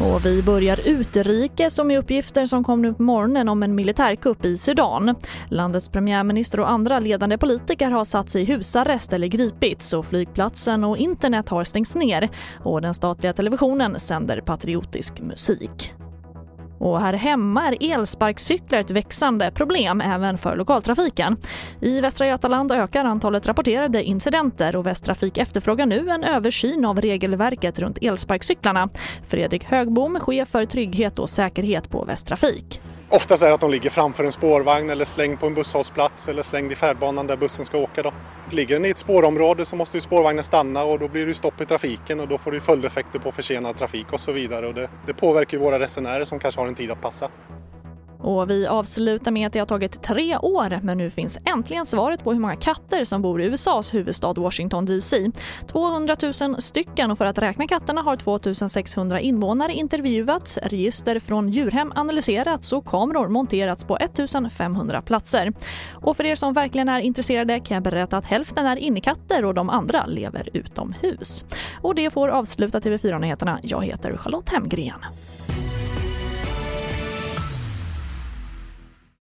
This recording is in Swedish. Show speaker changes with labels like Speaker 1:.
Speaker 1: Och vi börjar utrikes med uppgifter som kom nu på morgonen om en militärkupp i Sudan. Landets premiärminister och andra ledande politiker har satt sig i husarrest eller gripits och flygplatsen och internet har stängts ner och den statliga televisionen sänder patriotisk musik. Och här hemma är elsparkcyklar ett växande problem även för lokaltrafiken. I Västra Götaland ökar antalet rapporterade incidenter och Västtrafik efterfrågar nu en översyn av regelverket runt elsparkcyklarna. Fredrik Högbom, chef för trygghet och säkerhet på Västtrafik.
Speaker 2: Oftast är det att de ligger framför en spårvagn eller slängd på en busshållplats eller slängd i färdbanan där bussen ska åka. Då. Ligger den i ett spårområde så måste ju spårvagnen stanna och då blir det stopp i trafiken och då får det följdeffekter på försenad trafik och så vidare. Och det, det påverkar ju våra resenärer som kanske har en tid att passa.
Speaker 1: Och vi avslutar med att det har tagit tre år men nu finns äntligen svaret på hur många katter som bor i USAs huvudstad Washington DC. 200 000 stycken och för att räkna katterna har 2600 invånare intervjuats, register från djurhem analyserats och kameror monterats på 1500 platser. Och för er som verkligen är intresserade kan jag berätta att hälften är innekatter och de andra lever utomhus. Och det får avsluta TV4-nyheterna. Jag heter Charlotte Hemgren.